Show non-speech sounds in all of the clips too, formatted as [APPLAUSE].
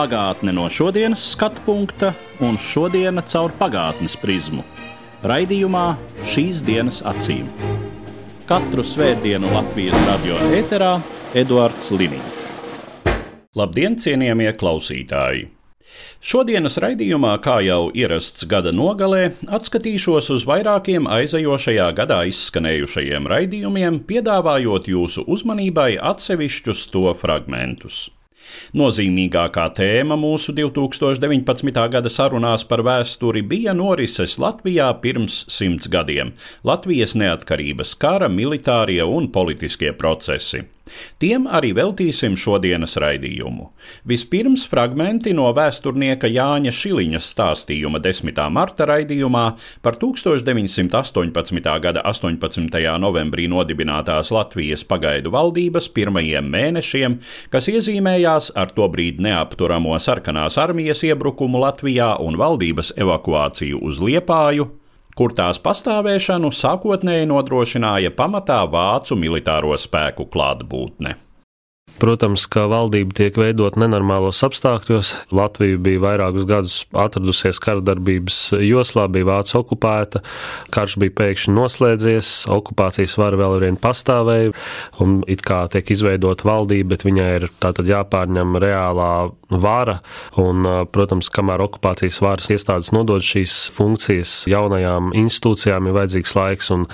Pagātne no šodienas skatu punkta un šodienas caur pagātnes prizmu. Raidījumā šīs dienas acīm. Katru svētdienu Latvijas radio eterā Eduards Liniņš. Labdien, cienījamie klausītāji! Šodienas raidījumā, kā jau ierasts gada nogalē, atskatīšos uz vairākiem aizejošajā gadā izskanējušajiem raidījumiem, piedāvājot jūsu uzmanībai atsevišķus to fragmentus. Nozīmīgākā tēma mūsu 2019. gada sarunās par vēsturi bija norises Latvijā pirms simts gadiem - Latvijas neatkarības kara, militārie un politiskie procesi. Tiem arī veltīsim šodienas raidījumu. Vispirms fragmenti no vēsturnieka Jāņa Šiliņa stāstījuma 10. marta raidījumā par 1918. gada 18. novembrī nodibinātās Latvijas pagaidu valdības pirmajiem mēnešiem, kas iezīmējās ar to brīdi neapturamo sarkanās armijas iebrukumu Latvijā un valdības evakuāciju uz Liepāju, kur tās pastāvēšanu sākotnēji nodrošināja pamatā vācu militāro spēku klātbūtne. Protams, ka valdība tiek veidot nenormālos apstākļos. Latvija bija vairākus gadus atradusies kara darbības joslā, bija vācu okupēta, karš bija pēkšņi noslēdzies, okupācijas vara vēl ar vienu pastāvēja, un it kā tiek izveidota valdība, bet viņai ir tātad jāpārņem reālā vara, un, protams, kamēr okupācijas varas iestādes nodod šīs funkcijas jaunajām institūcijām, ir vajadzīgs laiks, un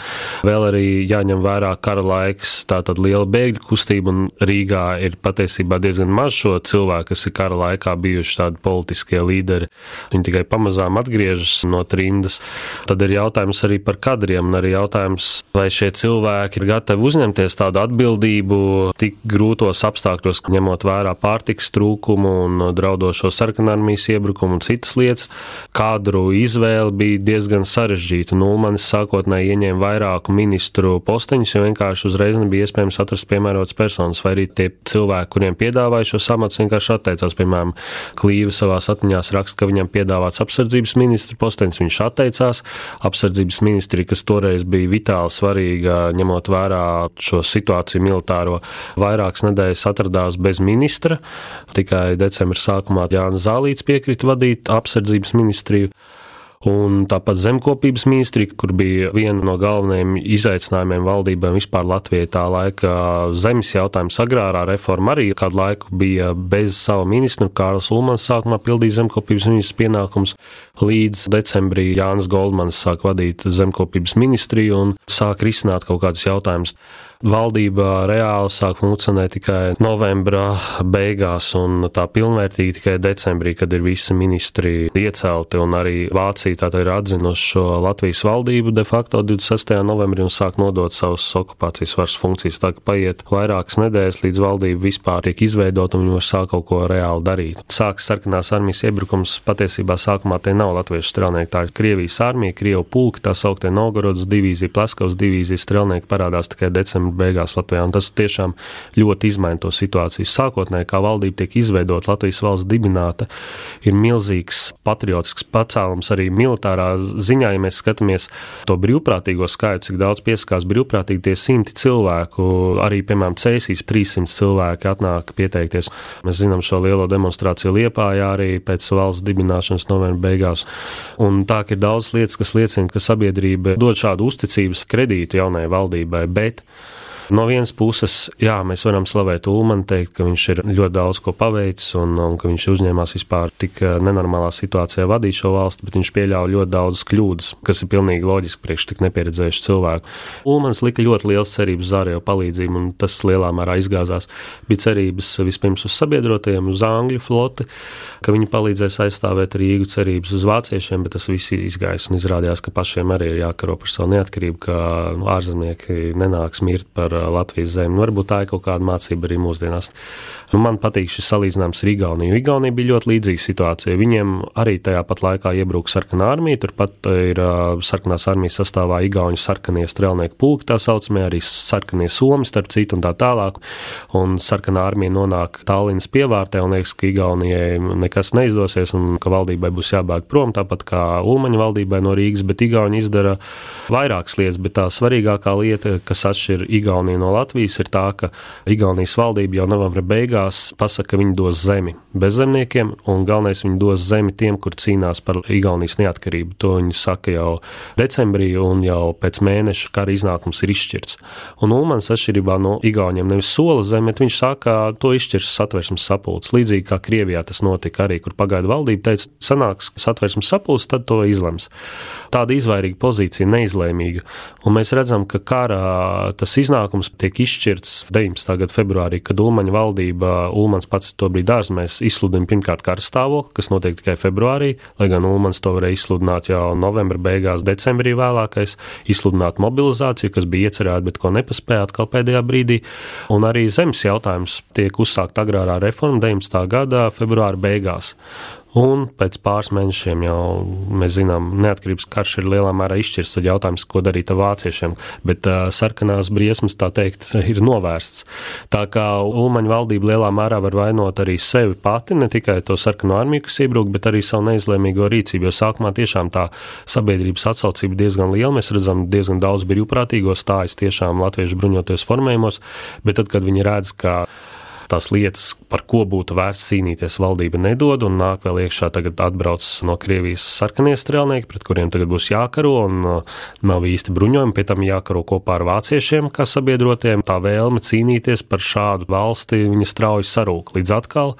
vēl arī jāņem vērā kara laiks, tātad liela bēgļu kustība, un Rīgā ir patiesībā diezgan maz šo cilvēku, kas ir kara laikā bijuši tādi politiskie līderi. Viņi tikai pamazām atgriežas no trindas. Tad ir jautājums arī par kadriem, un arī jautājums, vai šie cilvēki ir gatavi uzņemties tādu atbildību tik grūtos apstākļos, ņemot vērā pārtiks trūkumu un draudošo sarkanarmijas iebrukumu un citas lietas. Kadru izvēle bija diezgan sarežģīta. Nulmanis sākotnēji ieņēma vairāku ministru posteņus, jo vienkārši uzreiz nebija iespējams atrast piemērotas personas, vai arī tie cilvēki, kuriem piedāvāja šo amatu, vienkārši atteicās. Piemēram, Klīva savā atmiņās raksta, ka viņam piedāvāts apsardzības ministra postenis, viņš atteicās. Apsardzības ministri, kas toreiz bija vitāli svarīga, ņemot vērā šo situāciju militāro, vairākas nedēļas atradās bez ministra. Tikai decembra sākumā Jānis Zālīts piekrita vadīt apsardzības ministriju. Un tāpat zemkopības ministrija, kur bija viena no galvenajiem izaicinājumiem valdībām vispār Latvijai tā laika zemes jautājums, agrārā reforma arī kādu laiku bija bez sava ministra. Kārls Ulmans sākumā pildīja zemkopības ministra pienākumus, līdz decembrī Jānis Goldmans sāk vadīt zemkopības ministriju un sāk risināt kaut kādus jautājumus. Valdība reāli sāk funkcionēt tikai novembra beigās, un tā pilnvērtīgi tikai decembrī, kad ir visi ministri iecelti, un arī Vācija tātad ir atzinusi šo Latvijas valdību de facto 26. novembrī un sāk nodot savus okupācijas varas funkcijas. Tā kā paiet vairākas nedēļas, līdz valdība vispār tiek izveidota un viņi sākt kaut ko reāli darīt. Sākas sarkanās armijas iebrukums, patiesībā sākumā tie nav latviešu strelnieki, tā ir Krievijas armija, Krievu pulki, tā sauktie Novgorodas divīzija, Plaskavas divīzija strelnieki parādās tikai decembrī beigās Latvijā. Un tas tiešām ļoti izmaina to situāciju. Sākotnēji, kā valdība tiek izveidota, Latvijas valsts dibināta, ir milzīgs patriotisks pacēlums arī militārā ziņā, ja mēs skatāmies to brīvprātīgo skaitu, cik daudz piesakās brīvprātīgi tie simti cilvēku, arī, piemēram, Cēsīs 300 cilvēki atnāk pieteikties. Mēs zinām šo lielo demonstrāciju Liepājā arī pēc valsts dibināšanas novembra beigās. Un tā ir daudz lietas, kas liecina, ka sabiedrība dod šādu uzticības kredītu jaunajai valdībai, bet No vienas puses, jā, mēs varam slavēt Ulmanu, teikt, ka viņš ir ļoti daudz ko paveicis un, un ka viņš uzņēmās vispār tik nenormālā situācijā vadīt šo valsti, bet viņš pieļāva ļoti daudzas kļūdas, kas ir pilnīgi loģiski priekš tik nepieredzējušu cilvēku. Ulmans lika ļoti liels cerības uz ārējo palīdzību, un tas lielā mērā izgāzās. Bija cerības vispirms uz sabiedrotajiem, uz Angļu floti, ka viņi palīdzēs aizstāvēt Rīgu, cerības uz vāciešiem, bet tas viss ir izgājis un izrādījās, ka pašiem arī ir jākaro par savu neatkarību, ka nu, ārzemnieki nenāks mirt par Latvijas zemi. Nu, varbūt tā ir kaut kāda mācība arī mūsdienās. Nu, man patīk šis salīdzinājums ar Igauniju. Igaunija bija ļoti līdzīga situācija. Viņiem arī tajā pat laikā iebruka sarkanā armija. Turpat ir uh, sarkanās armijas sastāvā Igaunijas sarkanie strēlnieku pulki, tā saucamie arī sarkanie somi, starp citu, un tā tālāk. Un sarkanā armija nonāk Tallinas pievārtē un liekas, ka Igaunijai nekas neizdosies un ka valdībai būs jābēg prom, tāpat kā Ulmaņa valdībai no Rīgas, bet Igauni izdara vairākas lietas. Bet tā svarīgākā lieta, kas atšķir Igauniju no Latvijas, ir tā, ka Igaunijas valdība jau novembra beigās pasaka, ka viņi dos zemi bezzemniekiem, un galvenais viņi dos zemi tiem, kur cīnās par Igaunijas neatkarību. To viņi saka jau decembrī, un jau pēc mēneša kara iznākums ir izšķirts. Un Ulmans atšķirībā no Igauniem nevis sola zemi, bet viņš saka, ka to izšķirs satversmes sapulcs. Līdzīgi kā Krievijā tas notika arī, kur pagaidu valdība teica, sanāks satversmes sapulcs, tad to izlems. Tāda izvairīga pozīcija, neizlēmīga. Un mēs redzam, ka kara tas iznākums tiek izšķirts 19. gada februārī, kad Ulmaņa valdība Ulmans pats to brīdi dārzmēs izsludina pirmkārt karstāvokli, kas notiek tikai februārī, lai gan Ulmans to varēja izsludināt jau novembra beigās, decembrī vēlākais, izsludināt mobilizāciju, kas bija iecerēta, bet ko nepaspēja atkal pēdējā brīdī. Un arī zemes jautājums tiek uzsākt agrārā reforma 19. gada februāra beigās. Un pēc pāris mēnešiem jau mēs zinām, neatkarības karš ir lielā mērā izšķirs. Tad jautājums, ko darīt ar vāciešiem. Bet uh, sarkanās briesmas, tā teikt, [LAUGHS] ir novērsts. Tā kā Ulmaņa valdība lielā mērā var vainot arī sevi pati, ne tikai to sarkano armiju, kas iebruk, bet arī savu neizlēmīgo rīcību. Jo sākumā tiešām tā sabiedrības atsaucība diezgan liela. Mēs redzam, diezgan daudz brīvprātīgo stājas tiešām latviešu bruņoties formējumos, bet tad, kad viņi redz, ka tās lietas, par ko būtu vērts cīnīties, valdība nedod, un nāk vēl iekšā tagad atbrauc no Krievijas sarkanie strēlnieki, pret kuriem tagad būs jākaro, un uh, nav īsti bruņojumi, pie tam jākaro kopā ar vāciešiem, kā sabiedrotiem. Tā vēlme cīnīties par šādu valsti, viņa strauji sarūk. Līdz atkal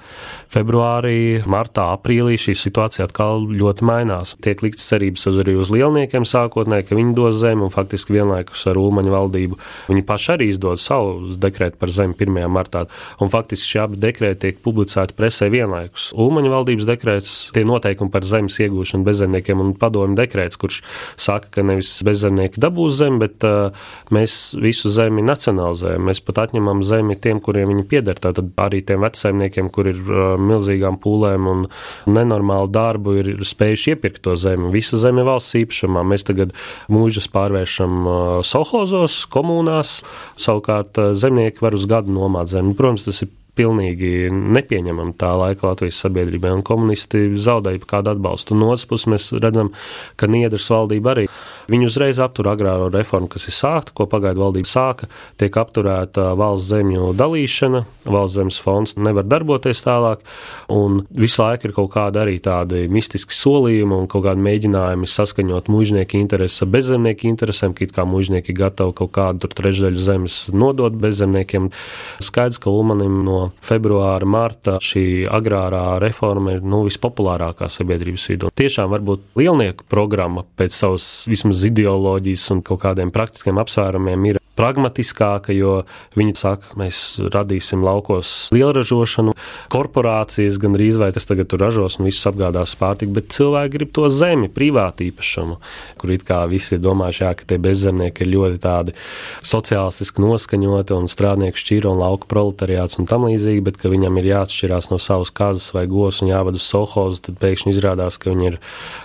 februārī, martā, aprīlī šī situācija atkal ļoti mainās. Tiek likts cerības arī uz lielniekiem sākotnēji, ka viņi dos zemi, un faktiski vienlaikus ar Ulmaņu valdību viņi paši arī izdod savu dekrētu par zemi 1. martā. Un faktiski šie abi dekrēti tiek publicēti presē vienlaikus. Ulmaņa valdības dekrēts, tie noteikumi par zemes iegūšanu bezzemniekiem un padomju dekrēts, kurš saka, ka nevis bezzemnieki dabūs zemi, bet uh, mēs visu zemi nacionalizējam. Mēs pat atņemam zemi tiem, kuriem viņi pieder. Tātad arī tiem vecsaimniekiem, kur ir uh, milzīgām pūlēm un nenormālu darbu, ir spējuši iepirkt to zemi. Visa zeme ir valsts īpašumā. Mēs tagad mūžus pārvēršam uh, solhozos, komunās, savukārt uh, zemnieki var uz gadu nomāt zemi. Protams, tas ir pilnīgi nepieņemama tā laika Latvijas sabiedrībai, un komunisti zaudēja kādu atbalstu. No otras puses, mēs redzam, ka Niedras valdība arī Viņi uzreiz aptur agrāro reformu, kas ir sākta, ko pagaidu valdība sāka, tiek apturēta valsts zemju dalīšana, valsts zemes fonds nevar darboties tālāk, un visu laiku ir kaut kādi arī tādi mistiski solījumi un kaut kādi mēģinājumi saskaņot mužnieku intereses ar bezzemnieku interesēm, ka it kā mužnieki gatavi kaut kādu trešdaļu zemes nodot bezzemniekiem. Skaidrs, ka Ulmanim no februāra, marta šī agrārā reforma ir nu, vispopulārākā sabiedrības vidū. Tiešām varbūt lielnieku programma pēc savas vismaz ideoloģijas un kaut kādiem praktiskiem apsvērumiem ir pragmatiskāka, jo viņi saka, mēs radīsim laukos lielražošanu, korporācijas gan drīz vai tas tagad tur ražos un visus apgādās pārtiku, bet cilvēki grib to zemi, privātu īpašumu, kur it kā visi ir domājuši, jā, ka tie bezzemnieki ir ļoti tādi sociālistiski noskaņoti un strādnieku šķīra un lauka proletariāts un tam līdzīgi, bet ka viņam ir jāatšķirās no savas kazas vai gos un jāvada uz sohozu, tad pēkšņi izrādās, ka viņi ir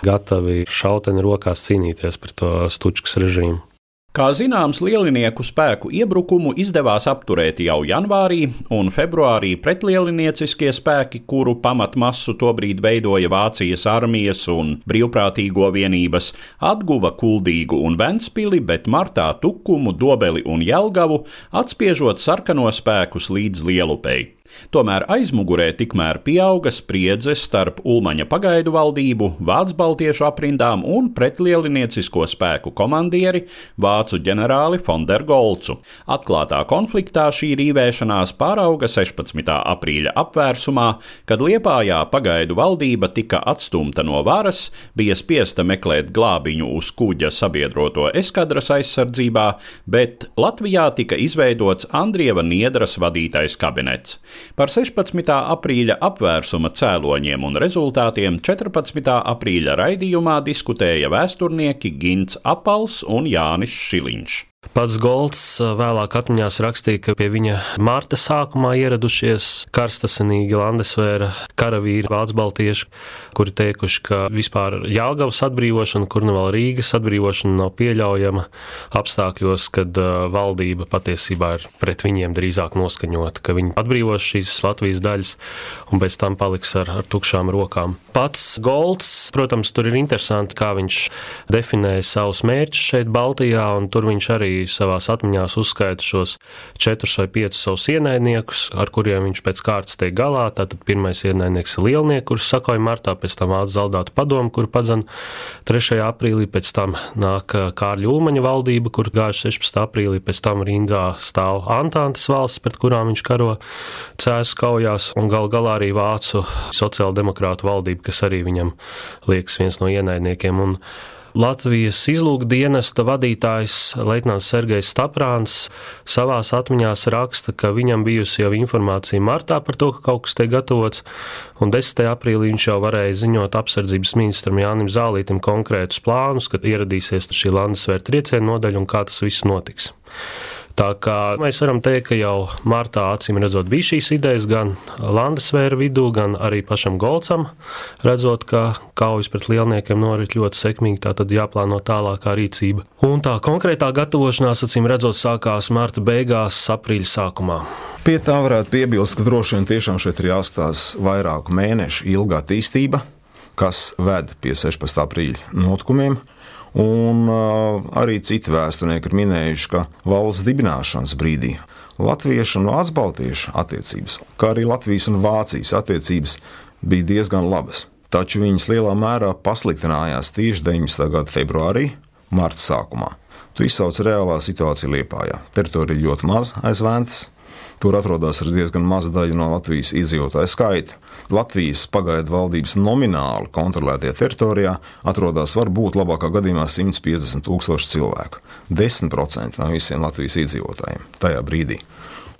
gatavi šauteni rokās cīnīties par to stučkas režīmu. Kā zināms, lielinieku spēku iebrukumu izdevās apturēt jau janvārī, un februārī pretlielinieciskie spēki, kuru pamatmasu tobrīd veidoja Vācijas armijas un brīvprātīgo vienības, atguva Kuldīgu un Ventspili, bet martā Tukumu, Dobeli un Jelgavu, atspiežot sarkano spēkus līdz Lielupei. Tomēr aizmugurē tikmēr pieauga spriedze starp Ulmaņa pagaidu valdību, Vācu baltiešu aprindām un pretlieliniecisko spēku komandieri Vācu ģenerāli Fondergolcu. Atklātā konfliktā šī rīvēšanās pārauga 16. aprīļa apvērsumā, kad Liepājā pagaidu valdība tika atstumta no varas, bija spiesta meklēt glābiņu uz kuģa sabiedroto eskadras aizsardzībā, bet Latvijā tika izveidots Andrieva Niedras vadītais kabinets. Par 16. aprīļa apvērsuma cēloņiem un rezultātiem 14. aprīļa raidījumā diskutēja vēsturnieki Gints Apals un Jānis Šiliņš. Pats Golds vēlāk atmiņās rakstīja, ka pie viņa marta sākumā ieradušies karstasinīgi Landesvēra karavīri, vācu baltieši, kuri teikuši, ka vispār Jālgavas atbrīvošana, Kurnavala Rīgas atbrīvošana nav pieļaujama apstākļos, kad valdība patiesībā ir pret viņiem drīzāk noskaņota, ka viņi atbrīvos šīs Latvijas daļas un pēc tam paliks ar, ar tukšām rokām. Pats Golds, protams, tur ir interesanti, kā viņš definēja savus mērķus šeit Baltijā, un tur viņš arī arī savā atmiņā uzskaita šos četrus vai piecus savus ienaidniekus, ar kuriem viņš pēc kārtas tiek galā. Tātad pirmais ienaidnieks ir lielnieks, kurš sakoja martā, pēc tam zaldātu padomu, kur padzana 3. aprīlī, pēc tam nāk Kārļa Ulmaņa valdība, kur gājuši 16. aprīlī, pēc tam rindā stāv Antantes valsts, pret kurām viņš karo cēsu kaujās, un gal galā arī vācu sociāldemokrātu valdība, kas arī viņam liekas viens no ienaidniekiem. Un Latvijas izlūkdienesta vadītājs Leitnants Sergejs Staprāns savā atmiņā raksta, ka viņam bijusi jau informācija martā par to, ka kaut kas tiek gatavots, un 10. aprīlī viņš jau varēja ziņot apsardzības ministram Jānim Zālītam konkrētus plānus, kad ieradīsies šī Landesvēra trieciena nodaļa un kā tas viss notiks. Tā kā mēs varam teikt, ka jau martā acīm redzot bija šīs idejas gan Landesvēra vidū, gan arī pašam Golcam, redzot, ka kaujas pret lielniekiem norit ļoti sekmīgi, tā tad jāplāno tālākā rīcība. Un tā konkrētā gatavošanās, acīm redzot, sākās marta beigās, aprīļa sākumā. Pie tā varētu piebilst, ka droši vien tiešām šeit ir jāstāsta vairāku mēnešu ilga attīstība, kas ved pie 16. aprīļa notikumiem. Un arī citi vēsturnieki ir minējuši, ka valsts dibināšanas brīdī latviešu un vācu attiecības, kā arī Latvijas un Vācijas attiecības bija diezgan labas. Taču viņas lielā mērā pasliktinājās tieši 19. gada februārī, marta sākumā. Tu izsauc reālā situācija Liepājā. Teritorija ļoti maza aiz Vēntas, Tur atrodas arī diezgan maza daļa no Latvijas iedzīvotāju skaita. Latvijas pagaidu valdības nomināli kontrolētajā teritorijā atrodas varbūt labākā gadījumā 150 tūkstoši cilvēku. 10% no visiem Latvijas iedzīvotājiem tajā brīdī.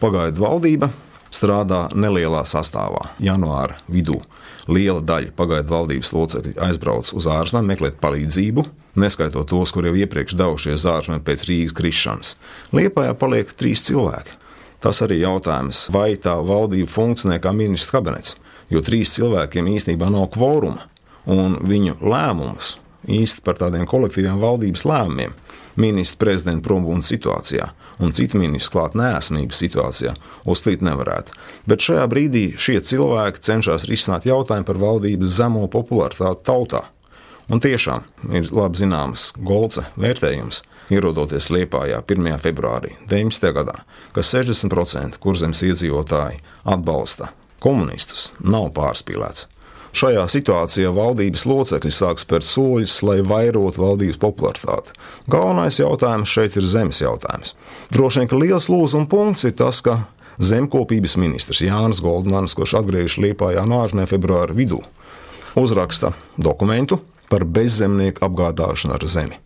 Pagaidu valdība strādā nelielā sastāvā, janvāra vidū. Liela daļa pagaidu valdības locekļu aizbrauc uz ārzemēm meklēt palīdzību, neskaitot tos, kuriem iepriekš devušies ārzemēs pēc Rīgas krišanas. Liepājā paliek trīs cilvēki. Tas arī jautājums, vai tā valdība funkcionē kā ministrs kabinets, jo trīs cilvēkiem īstenībā nav kvoruma, un viņu lēmumus īsti par tādiem kolektīviem valdības lēmumiem, ministra prezidenta prombūnas situācijā un citu ministru klāt nēsamības situācijā uzstīt nevarētu. Bet šajā brīdī šie cilvēki cenšas risināt jautājumu par valdības zemo popularitāti tautā. Un tiešām ir labi zināms Golce vērtējums, ierodoties Liepājā 1. februārī 19. gadā, ka 60% kurzemes iedzīvotāji atbalsta komunistus, nav pārspīlēts. Šajā situācijā valdības locekļi sāk spērt soļus, lai vairotu valdības popularitāti. Galvenais jautājums šeit ir zemes jautājums. Droši vien, ka liels lūzuma punkts ir tas, ka zemkopības ministrs Jānis Goldmans, kurš atgriežas Liepājā no ārzemēm februāra vidū, uzraksta dokumentu par bezzemnieku apgādāšanu ar zemi.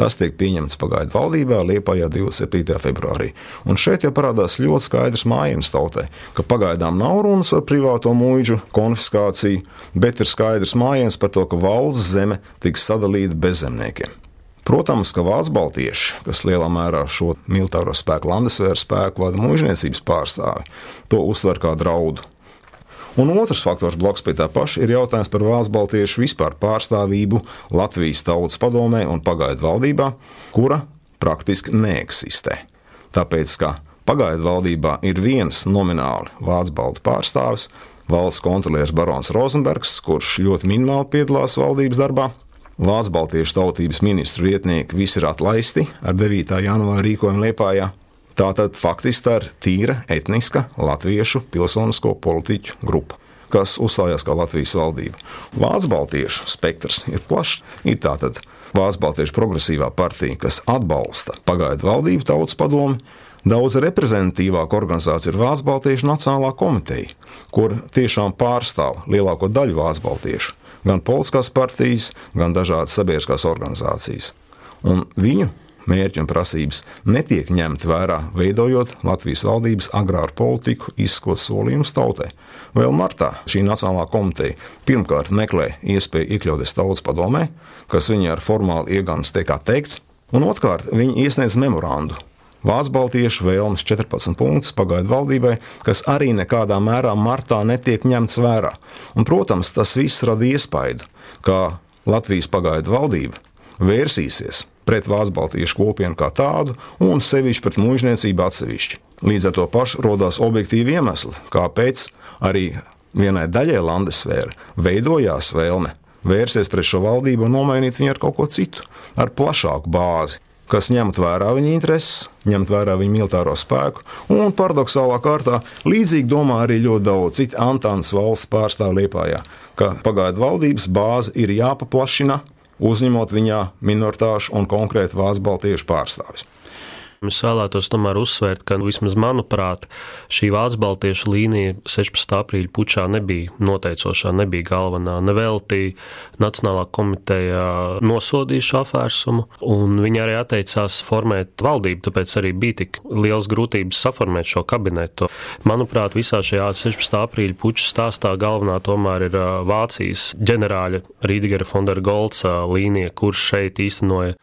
Tas tiek pieņemts pagaidu valdībā Liepājā 27. februārī. Un šeit jau parādās ļoti skaidrs mājienas tautai, ka pagaidām nav runas par privāto mūžu konfiskāciju, bet ir skaidrs mājienas par to, ka valsts zeme tiks sadalīta bezzemniekiem. Protams, ka Vācu baltieši, kas lielā mērā šo militāro spēku, landesvēru spēku vada mūžniecības pārstāvi, to uztver kā draudu. Un otrs faktors blakus pie tā paša ir jautājums par Vācu baltiešu vispār pārstāvību Latvijas tautas padomē un pagaidu valdībā, kura praktiski neeksistē. Tāpēc, ka pagaidu valdībā ir viens nomināli Vācu baltu pārstāvis, valsts kontrolieris Barons Rozenbergs, kurš ļoti minimāli piedalās valdības darbā. Vācu baltiešu tautības ministru vietnieki visi ir atlaisti ar 9. janvāra rīkojumu Liepājā. Tātad faktiski tā ir tīra etniska latviešu pilsonisko politiķu grupa kas uzstājās kā Latvijas valdība. Vācu baltiešu spektrs ir plašs. Ir tātad Vācu baltiešu progresīvā partija, kas atbalsta pagaidu valdību, tautas padomu. Daudz reprezentatīvāka organizācija ir Vācu Baltiešu Nacionālā komiteja, kur tiešām pārstāv lielāko daļu Vācu baltiešu, gan politiskās partijas, gan dažādas sabiedriskās organizācijas. Un viņu mērķi un prasības netiek ņemti vērā, veidojot Latvijas valdības agrāru politiku, izskot solījumus tautai. Vēl martā šī Nacionālā komiteja pirmkārt meklē iespēju iekļauties tautas padomē, kas viņai ar formālu iegānstu tiek atteikts. Un otrkārt, viņi iesniedz memorandu. Vācu baltiešu vēlmes 14 punktus pagaidu valdībai, kas arī nekādā mērā martā netiek ņemts vērā. Un, protams, tas viss rada iespaidu, ka Latvijas pagaidu valdība vērsīsies pret Vācu baltiešu kopienu kā tādu un sevišķi pret mūžniecību atsevišķi. Līdz ar to pašu radās objektīvi iemesli, kāpēc arī vienai daļai Landesvēra veidojās vēlme vērsties pret šo valdību un nomainīt viņu ar kaut ko citu, ar plašāku bāzi kas ņemt vērā viņa intereses, ņemt vērā viņa militāro spēku, un paradoxālā kārtā līdzīgi domā arī ļoti daudz citu Antānas valsts pārstāvju Liepājā, ka pagaidu valdības bāze ir jāpaplašina, uzņemot viņā minoritāšu un konkrēti vācu baltiešu pārstāvis. Es vēlētos tomēr uzsvērt, ka vismaz manuprāt, šī Vācu baltiešu līnija 16. aprīļa pučā nebija noteicošā, nebija galvenā. Nevelti Nacionālā komiteja nosodīja šo apvērsumu, un viņi arī atteicās formēt valdību, tāpēc arī bija tik liels grūtības saformēt šo kabinetu. Manuprāt, visā šajā 16. aprīļa puča stāstā galvenā tomēr ir Vācijas ģenerāļa Rīdgera Fondera Golca līnija, kurš šeit īstenoja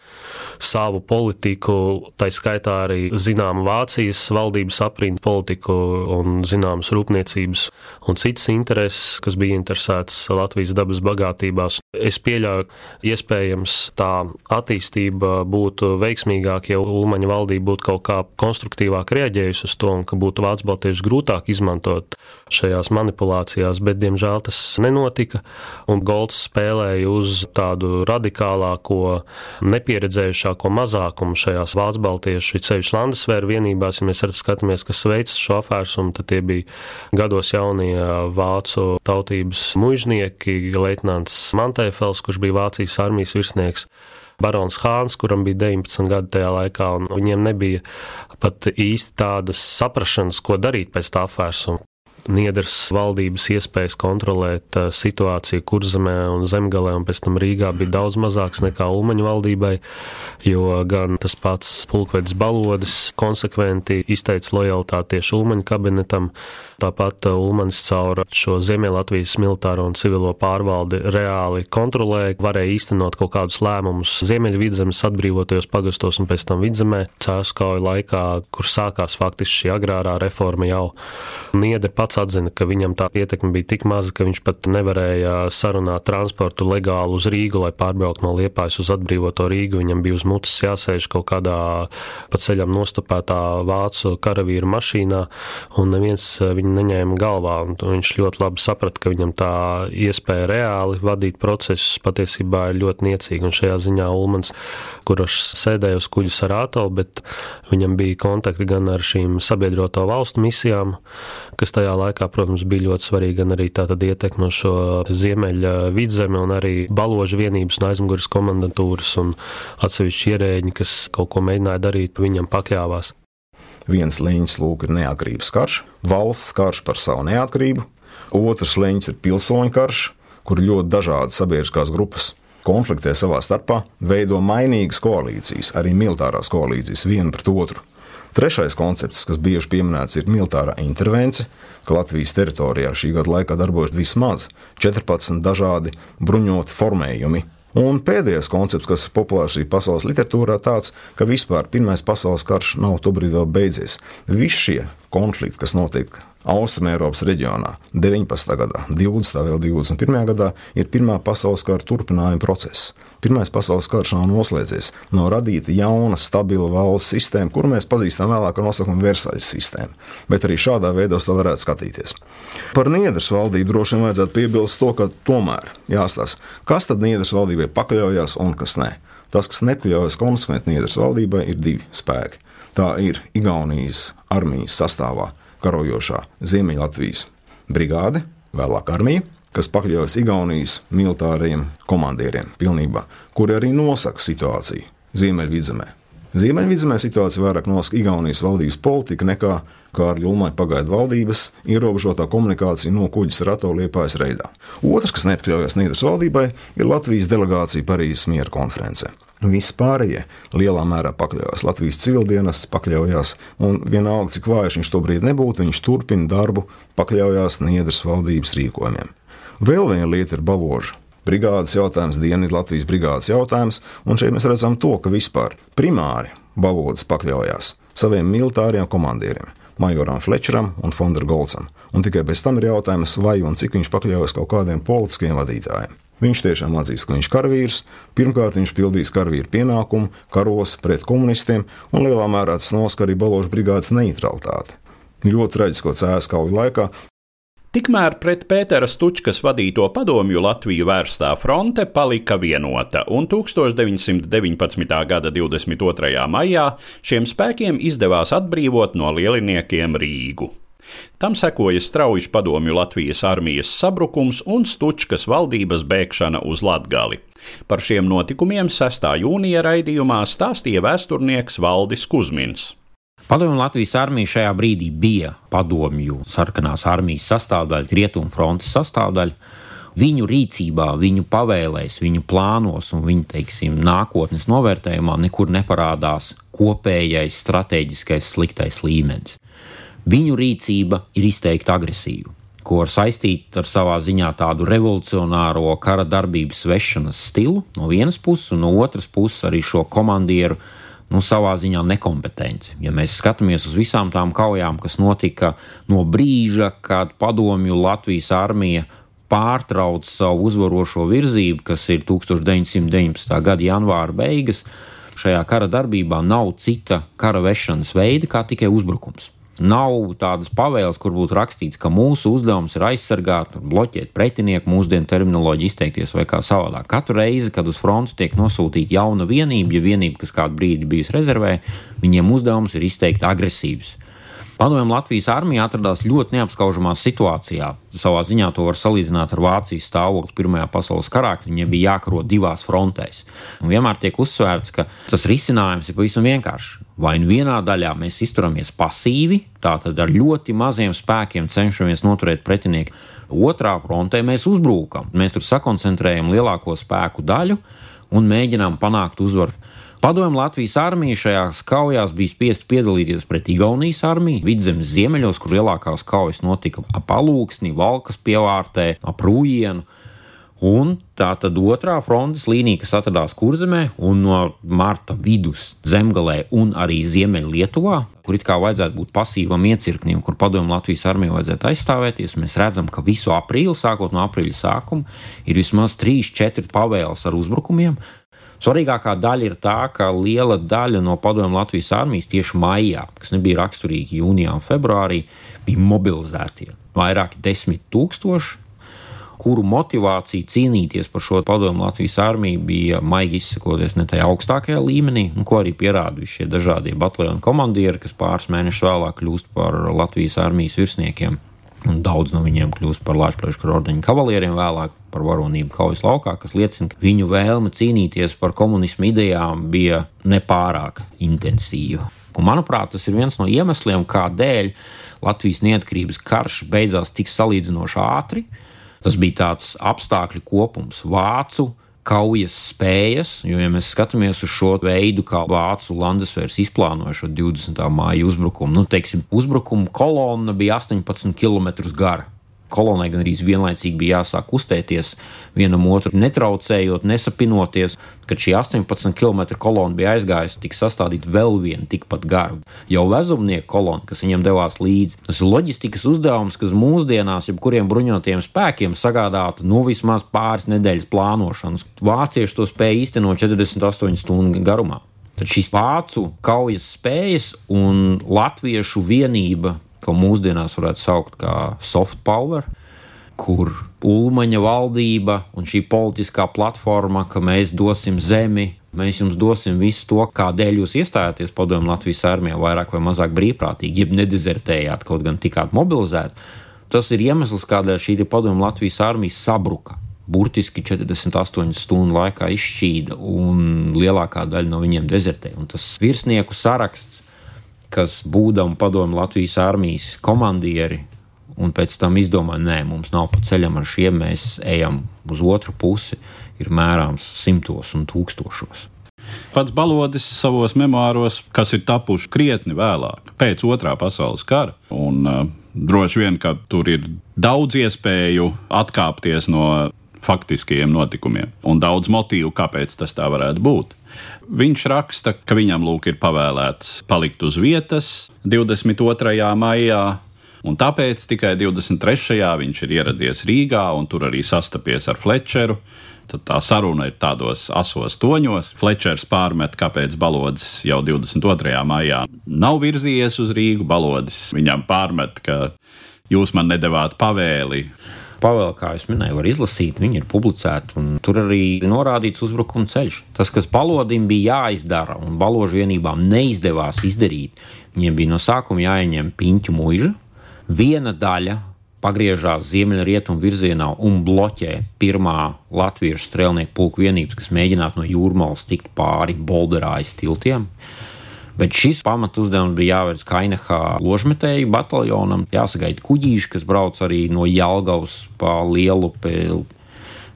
savu politiku, tā skaitā tā arī zinām Vācijas valdības aprindu politiku un zināmas rūpniecības un citas intereses, kas bija interesētas Latvijas dabas bagātībās. Es pieļauju, iespējams, tā attīstība būtu veiksmīgāka, ja Ulmaņa valdība būtu kaut kā konstruktīvāk reaģējusi uz to un ka būtu Vācu baltieši grūtāk izmantot šajās manipulācijās, bet diemžēl tas nenotika. Golds spēlēja uz tādu radikālāko, nepieredzējušāko mazākumu šajās Vācu baltiešu it sevišķi Landesvēra vienībās, ja mēs skatāmies, kas veids šo apvērsumu, tad tie bija gados jaunie vācu tautības mužnieki, leitnants Mantēfels, kurš bija Vācijas armijas virsnieks. Barons Hāns, kuram bija 19 gadi tajā laikā, un viņiem nebija pat īsti tādas saprašanas, ko darīt pēc tā apvērsuma. Niedras valdības iespējas kontrolēt uh, situāciju Kurzemē un Zemgalē, un pēc tam Rīgā bija daudz mazāks nekā Ulmaņa valdībai, jo gan tas pats pulkvedis Balodis konsekventi izteica lojalitāti tieši Ulmaņa kabinetam, tāpat uh, Ulmanis caur šo Ziemeļlatvijas militāro un civilo pārvaldi reāli kontrolēja, varēja īstenot kaut kādus lēmumus Ziemeļvidzemes atbrīvotajos pagastos un pēc tam Vidzemē cēskauju laikā, kur sākās faktiski šī agrārā reforma jau. Niedra pats pats atzina, ka viņam tā ietekme bija tik maza, ka viņš pat nevarēja sarunāt transportu legāli uz Rīgu, lai pārbrauktu no Liepājas uz atbrīvoto Rīgu. Viņam bija uz mutes jāsēž kaut kādā pa ceļam nostapētā vācu karavīru mašīnā, un neviens viņu neņēma galvā. Viņš ļoti labi saprata, ka viņam tā iespēja reāli vadīt procesus patiesībā ir ļoti niecīga. Un šajā ziņā Ulmans, kurš sēdēja uz kuģa ar ātovu, bet viņam bija kontakti gan ar šīm sabiedroto valstu misijām, kas tajā laikā, protams, bija ļoti svarīga arī tātad ietekme no šo ziemeļa vidzemi un arī baložu vienības un aizmugures komendantūras un atsevišķi ierēģi, kas kaut ko mēģināja darīt, viņam pakļāvās. Viens līnijas lūk ir neatkarības karš, valsts karš par savu neatkarību, otrs līnijas ir pilsoņu karš, kur ļoti dažādas sabiedriskās grupas konfliktē savā starpā, veido mainīgas koalīcijas, arī militārās koalīcijas viena pret otru. Trešais koncepts, kas bieži pieminēts, ir militārā intervence, ka Latvijas teritorijā šī gada laikā darbojas vismaz 14 dažādi bruņoti formējumi. Un pēdējais koncepts, kas ir populārs arī pasaules literatūrā, tāds, ka vispār Pirmais pasaules karš nav tobrīd vēl beidzies. Visi šie konflikti, kas notiek Austrumēropas reģionā 19. gadā, 20. vēl 21. gadā, ir Pirmā pasaules kara turpinājuma process. Pirmais pasaules karš nav noslēdzies, nav radīta jauna, stabila valsts sistēma, kuru mēs pazīstam vēlāk ar nosaukumu Versaļas sistēma. Bet arī šādā veidā to varētu skatīties. Par Niedras valdību droši vien vajadzētu piebilst to, ka tomēr jāstāsta, kas tad Niedras valdībai pakļaujas un kas ne. Tas, kas nepakļaujas konsekventi Niedras valdībai, ir divi spēki. Tā ir Igaunijas armijas sastāvā karojošā Ziemeļlatvijas brigāde, vēlāk armija, kas pakļaujas Igaunijas militāriem komandieriem pilnībā, kuri arī nosaka situāciju Ziemeļvidzemē. Ziemeļvidzemē situācija vairāk nosaka Igaunijas valdības politika nekā Kārļa Ulmaņa pagaidu valdības ierobežotā komunikācija no kuģis rato liepājas reidā. Otrs, kas nepakļaujas Nīderlandes valdībai, ir Latvijas delegācija Parīzes miera konferencē. Visi pārējie lielā mērā pakļaujas Latvijas civildienas, pakļaujas, un vienalga, cik vājš viņš tobrīd nebūtu, viņš turpina darbu, pakļaujas Niedras valdības rīkojumiem. Vēl viena lieta ir baloža. brigādes jautājums, Dienvidu Latvijas brigādes jautājums, un šeit mēs redzam to, ka vispār primāri balodas pakļaujās saviem militāriem komandieriem. Majoram Flečeram un Fondra Golcam, un tikai pēc tam ir jautājums, vai un cik viņš pakļaujas kaut kādiem politiskiem vadītājiem. Viņš tiešām atzīst, ka viņš ir karavīrs. Pirmkārt, viņš pildīs karavīru pienākumu, karos pret komunistiem, un lielā mērā tas nosaka arī Baložas brigādes neutralitāti. Ļoti traģisko cēlus kauju laikā Tikmēr pret Pētera Stučkas vadīto padomju Latviju vērstā fronte palika vienota, un 1919. gada 22. maijā šiem spēkiem izdevās atbrīvot no lieliniekiem Rīgu. Tam sekoja strauji padomju Latvijas armijas sabrukums un Stučkas valdības bēgšana uz Latgali. Par šiem notikumiem 6. jūnija raidījumā stāstīja vēsturnieks Valdis Kusmins. Padomju Latvijas armija šajā brīdī bija padomju sarkanās armijas sastāvdaļa, rietumu frontes sastāvdaļa. Viņu rīcībā, viņu pavēlēs, viņu plānos un viņu teiksim, nākotnes novērtējumā nekur neparādās kopējais strateģiskais sliktais līmenis. Viņu rīcība ir izteikti agresīva, ko var saistīt ar savā ziņā tādu revolucionāro kara darbības vešanas stilu no vienas puses, un no otras puses arī šo komandieru nu, savā ziņā nekompetenci. Ja mēs skatāmies uz visām tām kaujām, kas notika no brīža, kad padomju Latvijas armija pārtrauca savu uzvarošo virzību, kas ir 1919. gada janvāra beigas, šajā kara darbībā nav cita kara vešanas veida kā tikai uzbrukums. Nav tādas pavēles, kur būtu rakstīts, ka mūsu uzdevums ir aizsargāt, bloķēt pretinieku, mūsdienu terminoloģiju izteikties vai kā savādāk. Katru reizi, kad uz fronti tiek nosūtīta jauna vienība, ja vienība, kas kādu brīdi bijusi rezervē, viņiem uzdevums ir izteikt agresīvs. Padomju Latvijas armija atradās ļoti neapskaužamā situācijā. Savā ziņā to var salīdzināt ar Vācijas stāvokli Pirmajā pasaules karā, kad viņiem bija jākaro divās frontēs. Un vienmēr tiek uzsvērts, ka tas risinājums ir pavisam vienkāršs. Vai nu vienā daļā mēs izturamies pasīvi, tātad ar ļoti maziem spēkiem cenšamies noturēt pretinieku, otrā frontē mēs uzbrūkam. Mēs tur sakoncentrējam lielāko spēku daļu un mēģinām panākt uzvaru. Padomju Latvijas armija šajās kaujās bija spiest piedalīties pret Igaunijas armiju, vidzemes ziemeļos, kur lielākās kaujas notika ap Alūksni, Valkas pievārtē, ap Rūjienu. Un tā tad otrā frontes līnija, kas atradās Kurzemē un no marta vidus zemgalē un arī Ziemeļlietuvā, kur it kā vajadzētu būt pasīvam iecirknim, kur padomju Latvijas armija vajadzētu aizstāvēties, mēs redzam, ka visu aprīli, sākot no aprīļa sākuma, ir vismaz 3-4 pavēles ar uzbrukumiem, Svarīgākā daļa ir tā, ka liela daļa no padomju Latvijas armijas tieši maijā, kas nebija raksturīgi jūnijā un februārī, bija mobilizētie. Vairāki desmit tūkstoši, kuru motivācija cīnīties par šo padomu Latvijas armiju bija maigi izsakoties ne tajā augstākajā līmenī, ko arī pierādījuši šie dažādie bataljonu komandieri, kas pāris mēnešus vēlāk kļūst par Latvijas armijas virsniekiem. Un daudz no viņiem kļūst par Latvijas ordeņa kavalieriem, vēlāk par varonību kaujas laukā, kas liecina, ka viņu vēlme cīnīties par komunismu idejām bija nepārāk intensīva. Un, manuprāt, tas ir viens no iemesliem, kādēļ Latvijas neatkarības karš beidzās tik salīdzinoši ātri. Tas bija tāds apstākļu kopums, vācu kaujas spējas, jo, ja mēs skatāmies uz šo veidu, kā vācu landesvērs izplānoja šo 20. māja uzbrukumu, nu, teiksim, uzbrukuma kolonna bija 18 km gara kolonai gan arī vienlaicīgi bija jāsāk kustēties vienam otru, netraucējot, nesapinoties. Kad šī 18 km kolona bija aizgājusi, tika sastādīta vēl viena tikpat gara, jau vezumnieku kolona, kas viņiem devās līdzi. Tas ir loģistikas uzdevums, kas mūsdienās jebkuriem bruņotajiem spēkiem sagādātu nu vismaz pāris nedēļas plānošanas. Vācieši to spēja īstenot 48 stundu garumā. Tad šīs vācu kaujas spējas un latviešu vienība ko mūsdienās varētu saukt par soft power, kur Ulmaņa valdība un šī politiskā platforma, ka mēs dosim zemi, mēs jums dosim visu to, kādēļ jūs iestājāties padomju Latvijas armijā, vairāk vai mazāk brīvprātīgi, jeb nedezertējāt, kaut gan tikāt mobilizēti. Tas ir iemesls, kādēļ šī padomju Latvijas armija sabruka. Burtiski 48 stundu laikā izšķīda, un lielākā daļa no viņiem dezertēja. Tas virsnieku saraksts kas būdami padomu Latvijas armijas komandieri, un pēc tam izdomāja, nē, mums nav pa ceļam ar šiem, mēs ejam uz otru pusi, ir mērāms simtos un tūkstošos. Pats Balodis savos memoāros, kas ir tapuši krietni vēlāk, pēc otrā pasaules kara, un uh, droši vien, ka tur ir daudz iespēju atkāpties no faktiskajiem notikumiem un daudz motīvu, kāpēc tas tā varētu būt. Viņš raksta, ka viņam lūk ir pavēlēts palikt uz vietas 22. maijā, un tāpēc tikai 23. viņš ir ieradies Rīgā un tur arī sastapies ar Flečeru. Tad tā saruna ir tādos asos toņos. Flečers pārmet, kāpēc Balodis jau 22. maijā nav virzījies uz Rīgu. Balodis viņam pārmet, ka jūs man nedavāt pavēli. Pavēle, kā jau minēju, var izlasīt, viņi ir publicēti, un tur arī norādīts uzbrukuma ceļš. Tas, kas balodim bija jāizdara, un baložu vienībām neizdevās izdarīt, viņiem bija no sākuma jāieņem piņķu mūža. Viena daļa pagriežās ziemeļrietumu virzienā un bloķē pirmā latviešu strēlnieku pulku vienības, kas mēģinātu no jūrmālas tikt pāri Bolderājas tiltiem. Bet šis pamatu uzdevums bija jāvērst Kainehā ložmetēju bataljonam, jāsagaida kuģīši, kas brauc arī no Jālgavas pa lielu pēlu.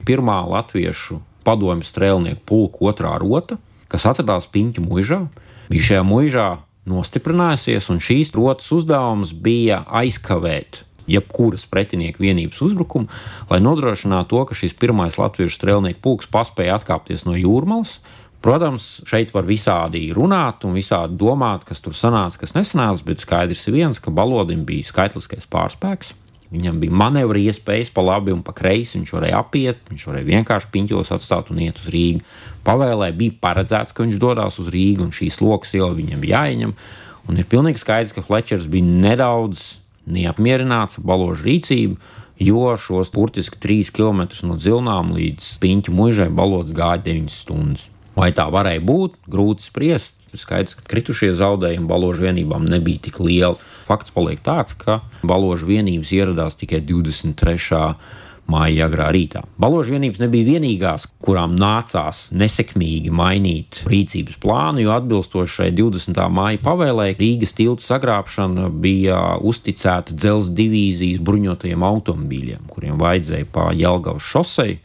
Pirmā latviešu padomju strēlnieku pulka otrā rota, kas atradās Piņķu muižā, bija šajā muižā nostiprinājusies, un šīs rotas uzdevums bija aizkavēt jebkuras pretinieka vienības uzbrukumu, lai nodrošinātu to, ka šis pirmais latviešu strēlnieku pulks paspēja atkāpties no jūrmālas. Protams, šeit var visādi runāt un visādi domāt, kas tur sanāca, kas nesanāca, bet skaidrs ir viens, ka Balodim bija skaitliskais pārspēks. Viņam bija manevra iespējas pa labi un pa kreisi. Viņš varēja apiet, viņš varēja vienkārši piņķos atstāt un iet uz Rīgu. Pavēlē bija paredzēts, ka viņš dodas uz Rīgu un šīs lokas iela viņam jāieņem. Un ir pilnīgi skaidrs, ka Flečers bija nedaudz neapmierināts ar baložu rīcību, jo šos burtiski 3 km no dzilnām līdz piņķu mūžai balots gāja 9 stundas. Vai tā varēja būt, grūti spriest. Skaidrs, ka kritušie zaudējumi baložu vienībām nebija tik lieli. Fakts paliek tāds, ka baložu vienības ieradās tikai 23 māja agrā rītā. Baložu vienības nebija vienīgās, kurām nācās nesekmīgi mainīt rīcības plānu, jo atbilstoši šai 20. māja pavēlē Rīgas tiltu sagrābšana bija uzticēta dzelzceļa divīzijas bruņotajiem automobīļiem, kuriem vajadzēja pa Jelgavas šosei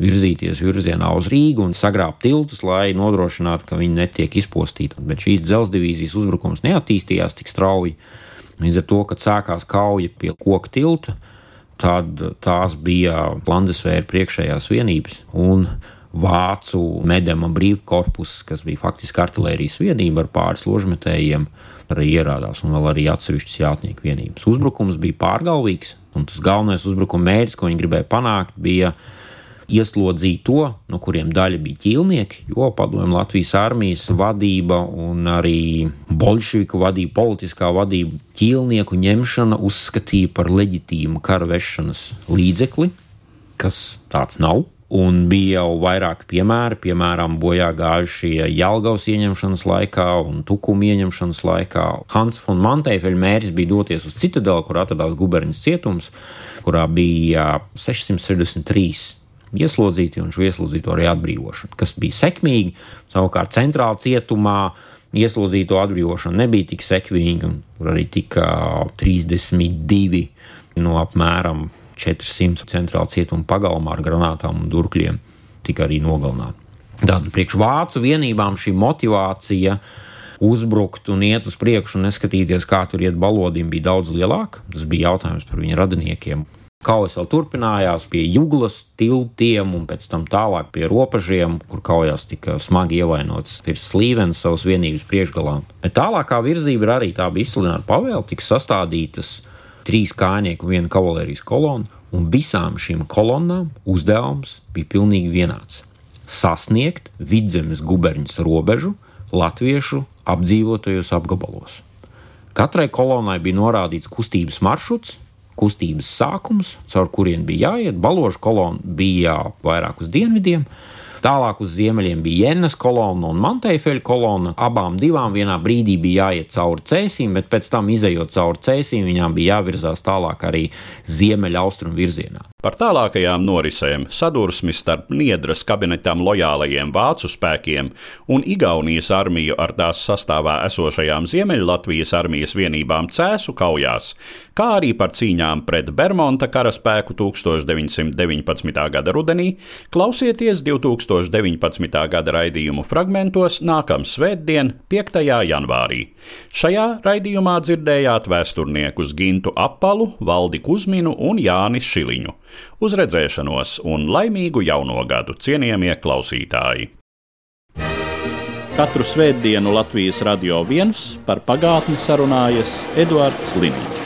virzīties virzienā uz Rīgu un sagrābt tiltus, lai nodrošinātu, ka viņi netiek izpostīti. Bet šīs dzelzceļa divīzijas uzbrukums neattīstījās tik strauji. Līdz ar to, kad sākās kauja pie koka tilta, tad tās bija Landesvēra priekšējās vienības un Vācu medama brīvkorpus, kas bija faktiski artērijas vienība ar pāris ložmetējiem, arī ierādās, un vēl arī atsevišķas jātnieku vienības. Uzbrukums bija pārgalvīgs, un tas galvenais uzbrukuma mērķis, ko viņi gribēja panākt, bija ieslodzīt to, no kuriem daļa bija ķīlnieki, jo padomju Latvijas armijas vadība un arī bolševiku vadība, politiskā vadība ķīlnieku ņemšana uzskatīja par leģitīmu kara vešanas līdzekli, kas tāds nav. Un bija jau vairāki piemēri, piemēram, bojā gājušie Jālgavas ieņemšanas laikā un Tukuma ieņemšanas laikā. Hans von Manteifelļa mērķis bija doties uz Citadeli, kur atradās guberņas cietums, kurā bija 663 ieslodzīti un šo ieslodzīto arī atbrīvošanu, kas bija sekmīgi. Savukārt, centrālā cietumā ieslodzīto atbrīvošana nebija tik sekmīga, tur arī tika 32 no apmēram 400 centrālā cietuma pagalmā ar granātām un durkļiem tika arī nogalināti. Tātad priekš vācu vienībām šī motivācija uzbrukt un iet uz priekšu un neskatīties, kā tur iet balodim, bija daudz lielāka. Tas bija jautājums par viņu radiniekiem. Kaujas vēl turpinājās pie Juglas tiltiem un pēc tam tālāk pie robežiem, kur kaujās tika smagi ievainots Firs Slīvens savas vienības priekšgalā. Bet tālākā virzība ir arī tā bija izsludināta pavēle, tika sastādītas trīs kājnieku un viena kavalērijas kolona, un visām šīm kolonnām uzdevums bija pilnīgi vienāds - sasniegt vidzemes guberņas robežu latviešu apdzīvotajos apgabalos. Katrai kolonnai bija norādīts kustības maršruts, kustības sākums, caur kuriem bija jāiet. Baložu kolona bija vairāk uz dienvidiem. Tālāk uz ziemeļiem bija Jēnas kolona un Mantēfeļa kolona. Abām divām vienā brīdī bija jāiet cauri cēsīm, bet pēc tam, izējot cauri cēsīm, viņām bija jāvirzās tālāk arī ziemeļaustrumu virzienā. Par tālākajām norisēm sadursmi starp Niedras kabinetam lojālajiem vācu spēkiem un Igaunijas armiju ar tās sastāvā esošajām Ziemeļlatvijas armijas vienībām cēsu kaujās, kā arī par cīņām pret Bermonta karaspēku 1919. gada rudenī, klausieties 2019. gada raidījumu fragmentos nākamā svētdien, 5. janvārī. Šajā raidījumā dzirdējāt vēsturniekus Gintu Apalu, Valdi Kuzminu un Jānis Šiliņu. Uz redzēšanos un laimīgu jauno gadu cienījamie klausītāji! Katru svētdienu Latvijas radio viens par pagātni sarunājas Eduards Līniņš.